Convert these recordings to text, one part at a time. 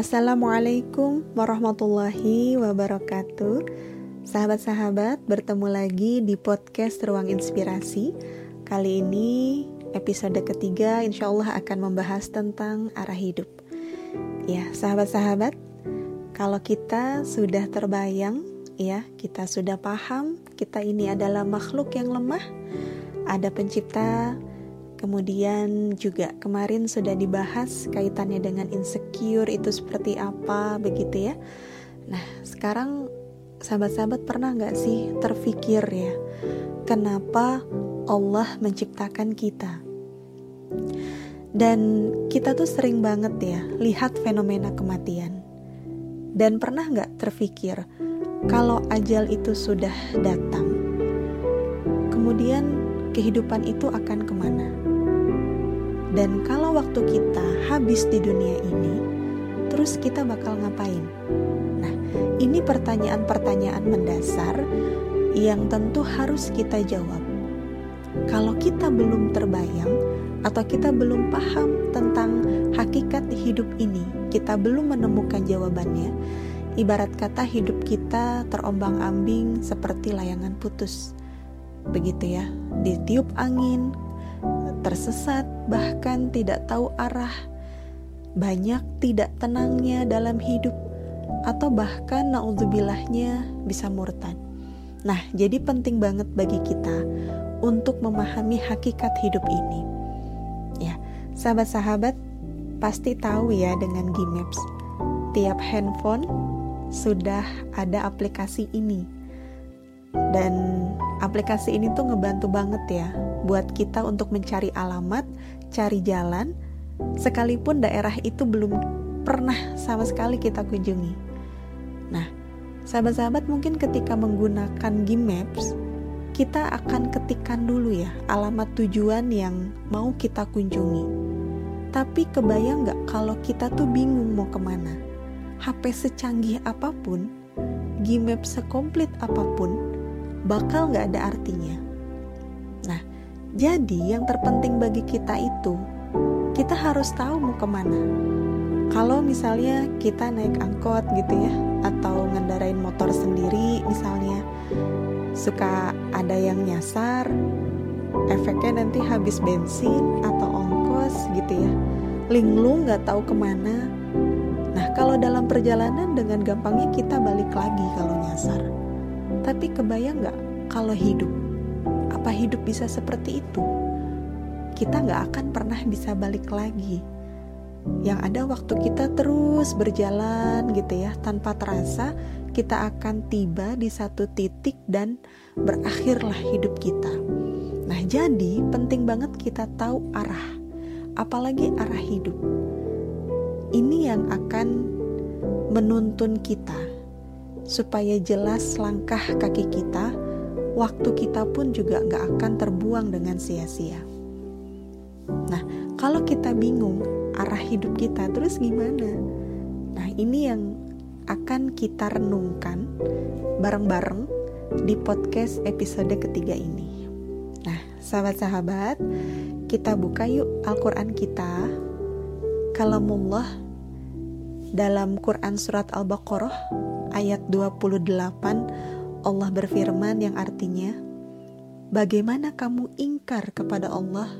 Assalamualaikum warahmatullahi wabarakatuh. Sahabat-sahabat bertemu lagi di podcast Ruang Inspirasi. Kali ini episode ketiga insya Allah akan membahas tentang arah hidup. Ya sahabat-sahabat Kalau kita sudah terbayang ya Kita sudah paham kita ini adalah makhluk yang lemah Ada pencipta Kemudian juga kemarin sudah dibahas kaitannya dengan insecure itu seperti apa begitu ya. Nah sekarang sahabat-sahabat pernah nggak sih terfikir ya kenapa Allah menciptakan kita? Dan kita tuh sering banget ya lihat fenomena kematian. Dan pernah nggak terfikir kalau ajal itu sudah datang, kemudian kehidupan itu akan ke mana? Dan kalau waktu kita habis di dunia ini, terus kita bakal ngapain? Nah, ini pertanyaan-pertanyaan mendasar yang tentu harus kita jawab. Kalau kita belum terbayang atau kita belum paham tentang hakikat hidup ini, kita belum menemukan jawabannya. Ibarat kata hidup kita terombang-ambing seperti layangan putus. Begitu ya, ditiup angin, tersesat, bahkan tidak tahu arah, banyak tidak tenangnya dalam hidup, atau bahkan naudzubillahnya bisa murtad. Nah, jadi penting banget bagi kita untuk memahami hakikat hidup ini. Ya, sahabat-sahabat pasti tahu ya dengan Gmaps. Tiap handphone sudah ada aplikasi ini. Dan aplikasi ini tuh ngebantu banget ya buat kita untuk mencari alamat, cari jalan, sekalipun daerah itu belum pernah sama sekali kita kunjungi. Nah, sahabat-sahabat mungkin ketika menggunakan Gmaps, kita akan ketikkan dulu ya alamat tujuan yang mau kita kunjungi. Tapi kebayang nggak kalau kita tuh bingung mau ke mana? HP secanggih apa pun, Gmaps sekomplit apa pun, bakal nggak ada artinya jadi yang terpenting bagi kita itu kita harus tahu mau ke mana. Kalau misalnya kita naik angkot gitu ya, atau ngendarain motor sendiri misalnya, suka ada yang nyasar, efeknya nanti habis bensin atau ongkos gitu ya. Linglung nggak tahu ke mana. Nah kalau dalam perjalanan dengan gampangnya kita balik lagi kalau nyasar. Tapi kebayang nggak kalau hidup? Apa hidup bisa seperti itu? Kita nggak akan pernah bisa balik lagi. Yang ada waktu kita terus berjalan gitu ya, tanpa terasa kita akan tiba di satu titik dan berakhirlah hidup kita. Nah, jadi penting banget kita tahu arah, apalagi arah hidup. Ini yang akan menuntun kita supaya jelas langkah kaki kita waktu kita pun juga nggak akan terbuang dengan sia-sia. Nah, kalau kita bingung arah hidup kita, terus gimana? Nah, ini yang akan kita renungkan bareng-bareng di podcast episode ketiga ini. Nah, sahabat-sahabat, kita buka yuk Al-Quran kita. Kalamullah dalam Quran Surat Al-Baqarah ayat 28 Allah berfirman yang artinya, "Bagaimana kamu ingkar kepada Allah,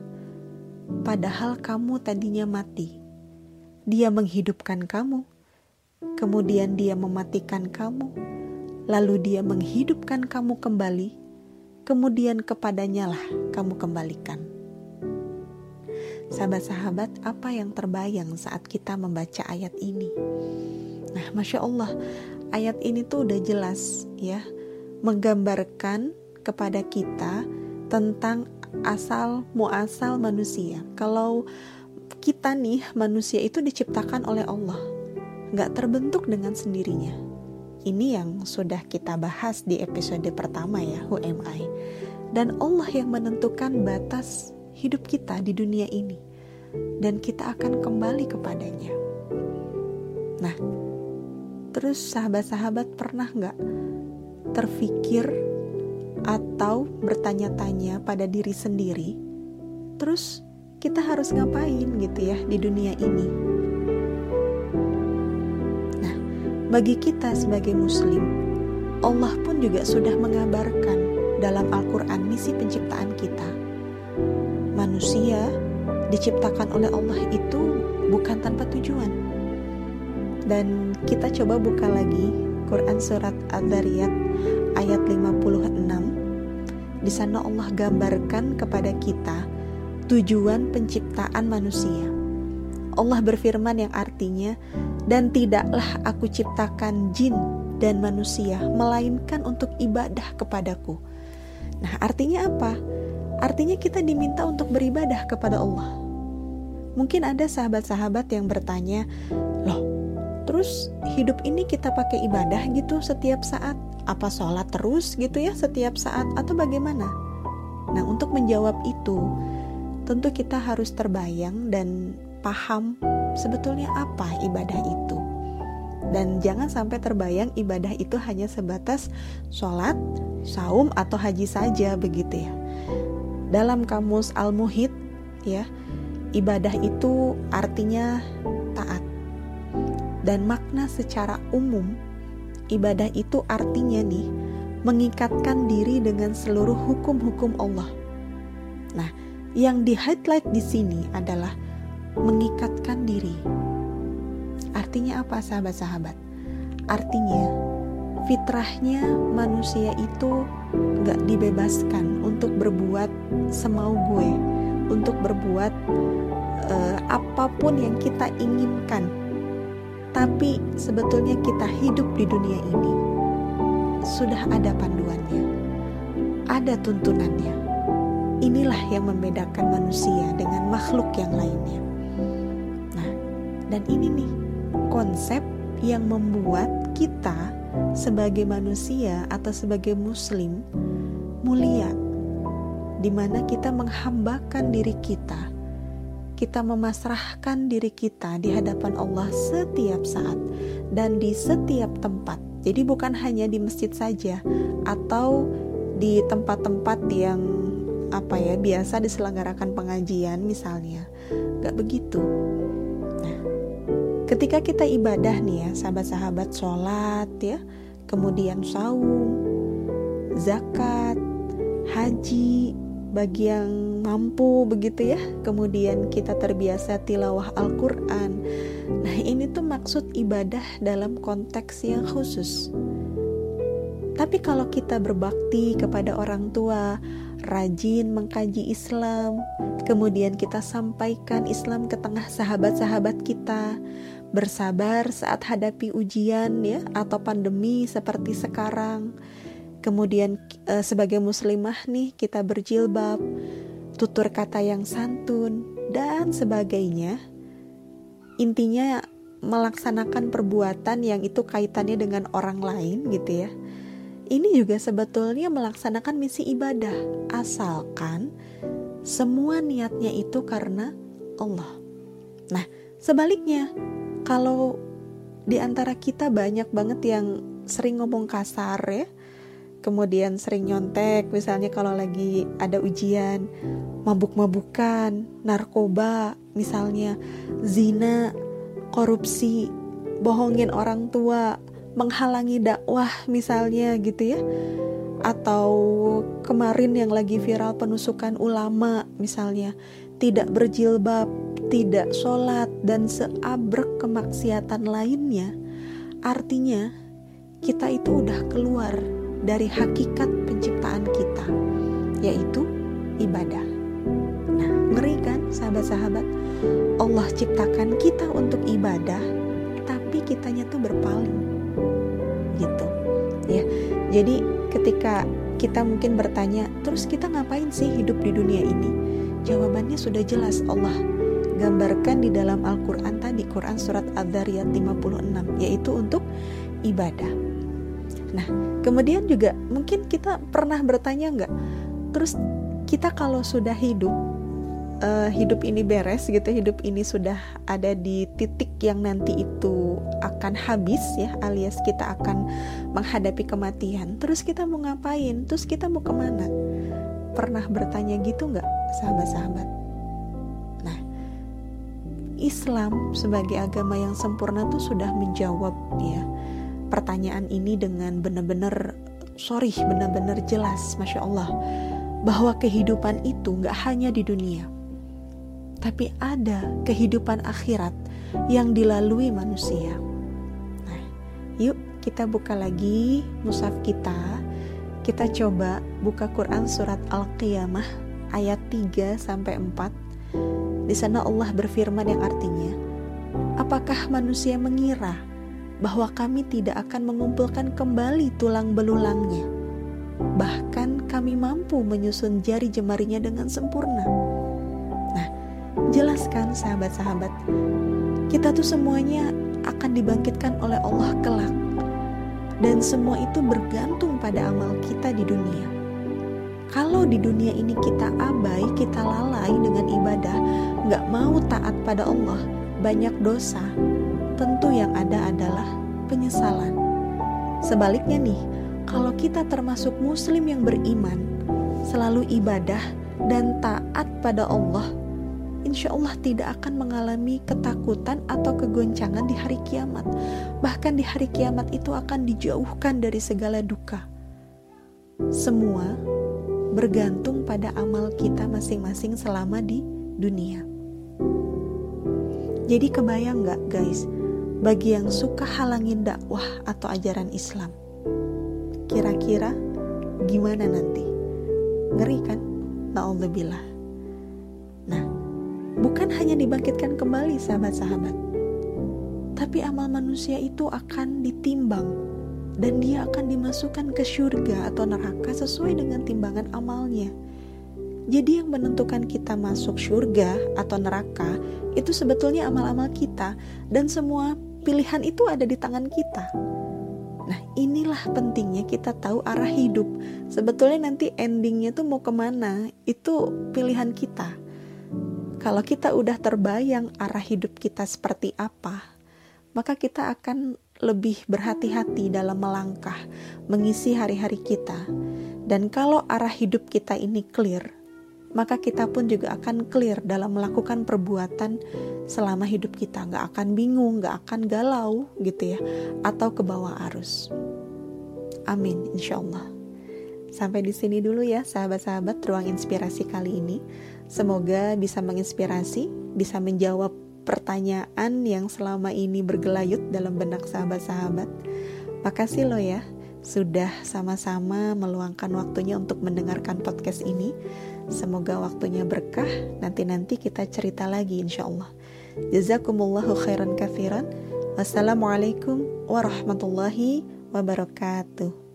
padahal kamu tadinya mati? Dia menghidupkan kamu, kemudian Dia mematikan kamu, lalu Dia menghidupkan kamu kembali, kemudian kepadanya lah kamu kembalikan." Sahabat-sahabat, apa yang terbayang saat kita membaca ayat ini? Nah, masya Allah, ayat ini tuh udah jelas ya menggambarkan kepada kita tentang asal muasal manusia. Kalau kita nih manusia itu diciptakan oleh Allah, nggak terbentuk dengan sendirinya. Ini yang sudah kita bahas di episode pertama ya, Who Am I? Dan Allah yang menentukan batas hidup kita di dunia ini. Dan kita akan kembali kepadanya. Nah, terus sahabat-sahabat pernah nggak terfikir atau bertanya-tanya pada diri sendiri, terus kita harus ngapain gitu ya di dunia ini? bagi kita sebagai muslim, Allah pun juga sudah mengabarkan dalam Al-Quran misi penciptaan kita. Manusia diciptakan oleh Allah itu bukan tanpa tujuan. Dan kita coba buka lagi Quran surat Ad-Dariyat ayat 56. Di sana Allah gambarkan kepada kita tujuan penciptaan manusia. Allah berfirman yang artinya, "Dan tidaklah aku ciptakan jin dan manusia melainkan untuk ibadah kepadaku." Nah, artinya apa? Artinya kita diminta untuk beribadah kepada Allah. Mungkin ada sahabat-sahabat yang bertanya, "Loh, terus hidup ini kita pakai ibadah gitu setiap saat? Apa sholat terus gitu ya setiap saat atau bagaimana?" Nah, untuk menjawab itu, tentu kita harus terbayang dan paham sebetulnya apa ibadah itu. Dan jangan sampai terbayang ibadah itu hanya sebatas sholat, saum, atau haji saja begitu ya. Dalam kamus Al-Muhid ya, ibadah itu artinya. Dan makna secara umum, ibadah itu artinya nih mengikatkan diri dengan seluruh hukum-hukum Allah. Nah, yang di highlight di sini adalah mengikatkan diri. Artinya apa sahabat-sahabat? Artinya fitrahnya manusia itu gak dibebaskan untuk berbuat semau gue, untuk berbuat uh, apa pun yang kita inginkan. Tapi sebetulnya kita hidup di dunia ini sudah ada panduannya, ada tuntunannya Inilah yang membedakan manusia dengan makhluk yang lainnya. Nah, dan ini nih konsep yang membuat kita sebagai manusia atau sebagai muslim mulia di mana kita menghambakan diri kita kita memasrahkan diri kita di hadapan Allah setiap saat dan di setiap tempat. Jadi bukan hanya di masjid saja atau di tempat-tempat yang apa ya biasa diselenggarakan pengajian misalnya nggak begitu nah ketika kita ibadah nih ya sahabat-sahabat sholat ya kemudian saum zakat haji bagi yang mampu begitu ya kemudian kita terbiasa tilawah Al-Quran nah ini tuh maksud ibadah dalam konteks yang khusus tapi kalau kita berbakti kepada orang tua, rajin mengkaji Islam, kemudian kita sampaikan Islam ke tengah sahabat-sahabat kita, bersabar saat hadapi ujian ya atau pandemi seperti sekarang. Kemudian e, sebagai muslimah nih kita berjilbab, tutur kata yang santun dan sebagainya. Intinya melaksanakan perbuatan yang itu kaitannya dengan orang lain gitu ya ini juga sebetulnya melaksanakan misi ibadah, asalkan semua niatnya itu karena Allah. Nah, sebaliknya, kalau di antara kita banyak banget yang sering ngomong kasar ya, kemudian sering nyontek, misalnya kalau lagi ada ujian, mabuk-mabukan, narkoba, misalnya zina, korupsi, bohongin orang tua, menghalangi dakwah misalnya gitu ya. Atau kemarin yang lagi viral penusukan ulama misalnya tidak berjilbab, tidak sholat dan seabrek kemaksiatan lainnya. Artinya kita itu udah keluar dari hakikat penciptaan kita yaitu ibadah. Nah ngeri kan sahabat-sahabat? Allah ciptakan kita untuk ibadah tapi kitanya tuh berpaling. Gitu ya. Jadi ketika kita mungkin bertanya terus kita ngapain sih hidup di dunia ini? Jawabannya sudah jelas Allah gambarkan di dalam Al-Quran tadi Quran surat Ad-Dariyat 56 yaitu untuk ibadah nah kemudian juga mungkin kita pernah bertanya nggak? Terus kita kalau sudah hidup uh, hidup ini beres gitu hidup ini sudah ada di titik yang nanti itu akan habis ya alias kita akan menghadapi kematian terus kita mau ngapain? Terus kita mau ke mana? Pernah bertanya gitu nggak sahabat-sahabat? Nah Islam sebagai agama yang sempurna tuh sudah menjawab ya pertanyaan ini dengan benar-benar sorry, benar-benar jelas, masya Allah, bahwa kehidupan itu nggak hanya di dunia, tapi ada kehidupan akhirat yang dilalui manusia. Nah, yuk kita buka lagi mushaf kita. Kita coba buka Quran surat Al-Qiyamah ayat 3 sampai 4. Di sana Allah berfirman yang artinya, "Apakah manusia mengira bahwa kami tidak akan mengumpulkan kembali tulang belulangnya. Bahkan kami mampu menyusun jari jemarinya dengan sempurna. Nah, jelaskan sahabat-sahabat, kita tuh semuanya akan dibangkitkan oleh Allah kelak. Dan semua itu bergantung pada amal kita di dunia. Kalau di dunia ini kita abai, kita lalai dengan ibadah, nggak mau taat pada Allah, banyak dosa, tentu yang ada adalah penyesalan. Sebaliknya nih, kalau kita termasuk muslim yang beriman, selalu ibadah dan taat pada Allah, insya Allah tidak akan mengalami ketakutan atau kegoncangan di hari kiamat. Bahkan di hari kiamat itu akan dijauhkan dari segala duka. Semua bergantung pada amal kita masing-masing selama di dunia. Jadi kebayang nggak guys, bagi yang suka halangin dakwah atau ajaran Islam. Kira-kira gimana nanti? Ngeri kan? Na'udzubillah. Nah, bukan hanya dibangkitkan kembali sahabat-sahabat, tapi amal manusia itu akan ditimbang dan dia akan dimasukkan ke surga atau neraka sesuai dengan timbangan amalnya. Jadi yang menentukan kita masuk surga atau neraka itu sebetulnya amal-amal kita dan semua pilihan itu ada di tangan kita. Nah, inilah pentingnya kita tahu arah hidup. Sebetulnya nanti endingnya tuh mau ke mana, itu pilihan kita. Kalau kita udah terbayang arah hidup kita seperti apa, maka kita akan lebih berhati-hati dalam melangkah, mengisi hari-hari kita. Dan kalau arah hidup kita ini clear, maka kita pun juga akan clear dalam melakukan perbuatan selama hidup kita. Nggak akan bingung, nggak akan galau gitu ya, atau ke bawah arus. Amin, insya Allah. Sampai di sini dulu ya sahabat-sahabat ruang inspirasi kali ini. Semoga bisa menginspirasi, bisa menjawab pertanyaan yang selama ini bergelayut dalam benak sahabat-sahabat. Makasih loh ya sudah sama-sama meluangkan waktunya untuk mendengarkan podcast ini. Semoga waktunya berkah. Nanti-nanti kita cerita lagi insya Allah. Jazakumullahu khairan kafiran. Wassalamualaikum warahmatullahi wabarakatuh.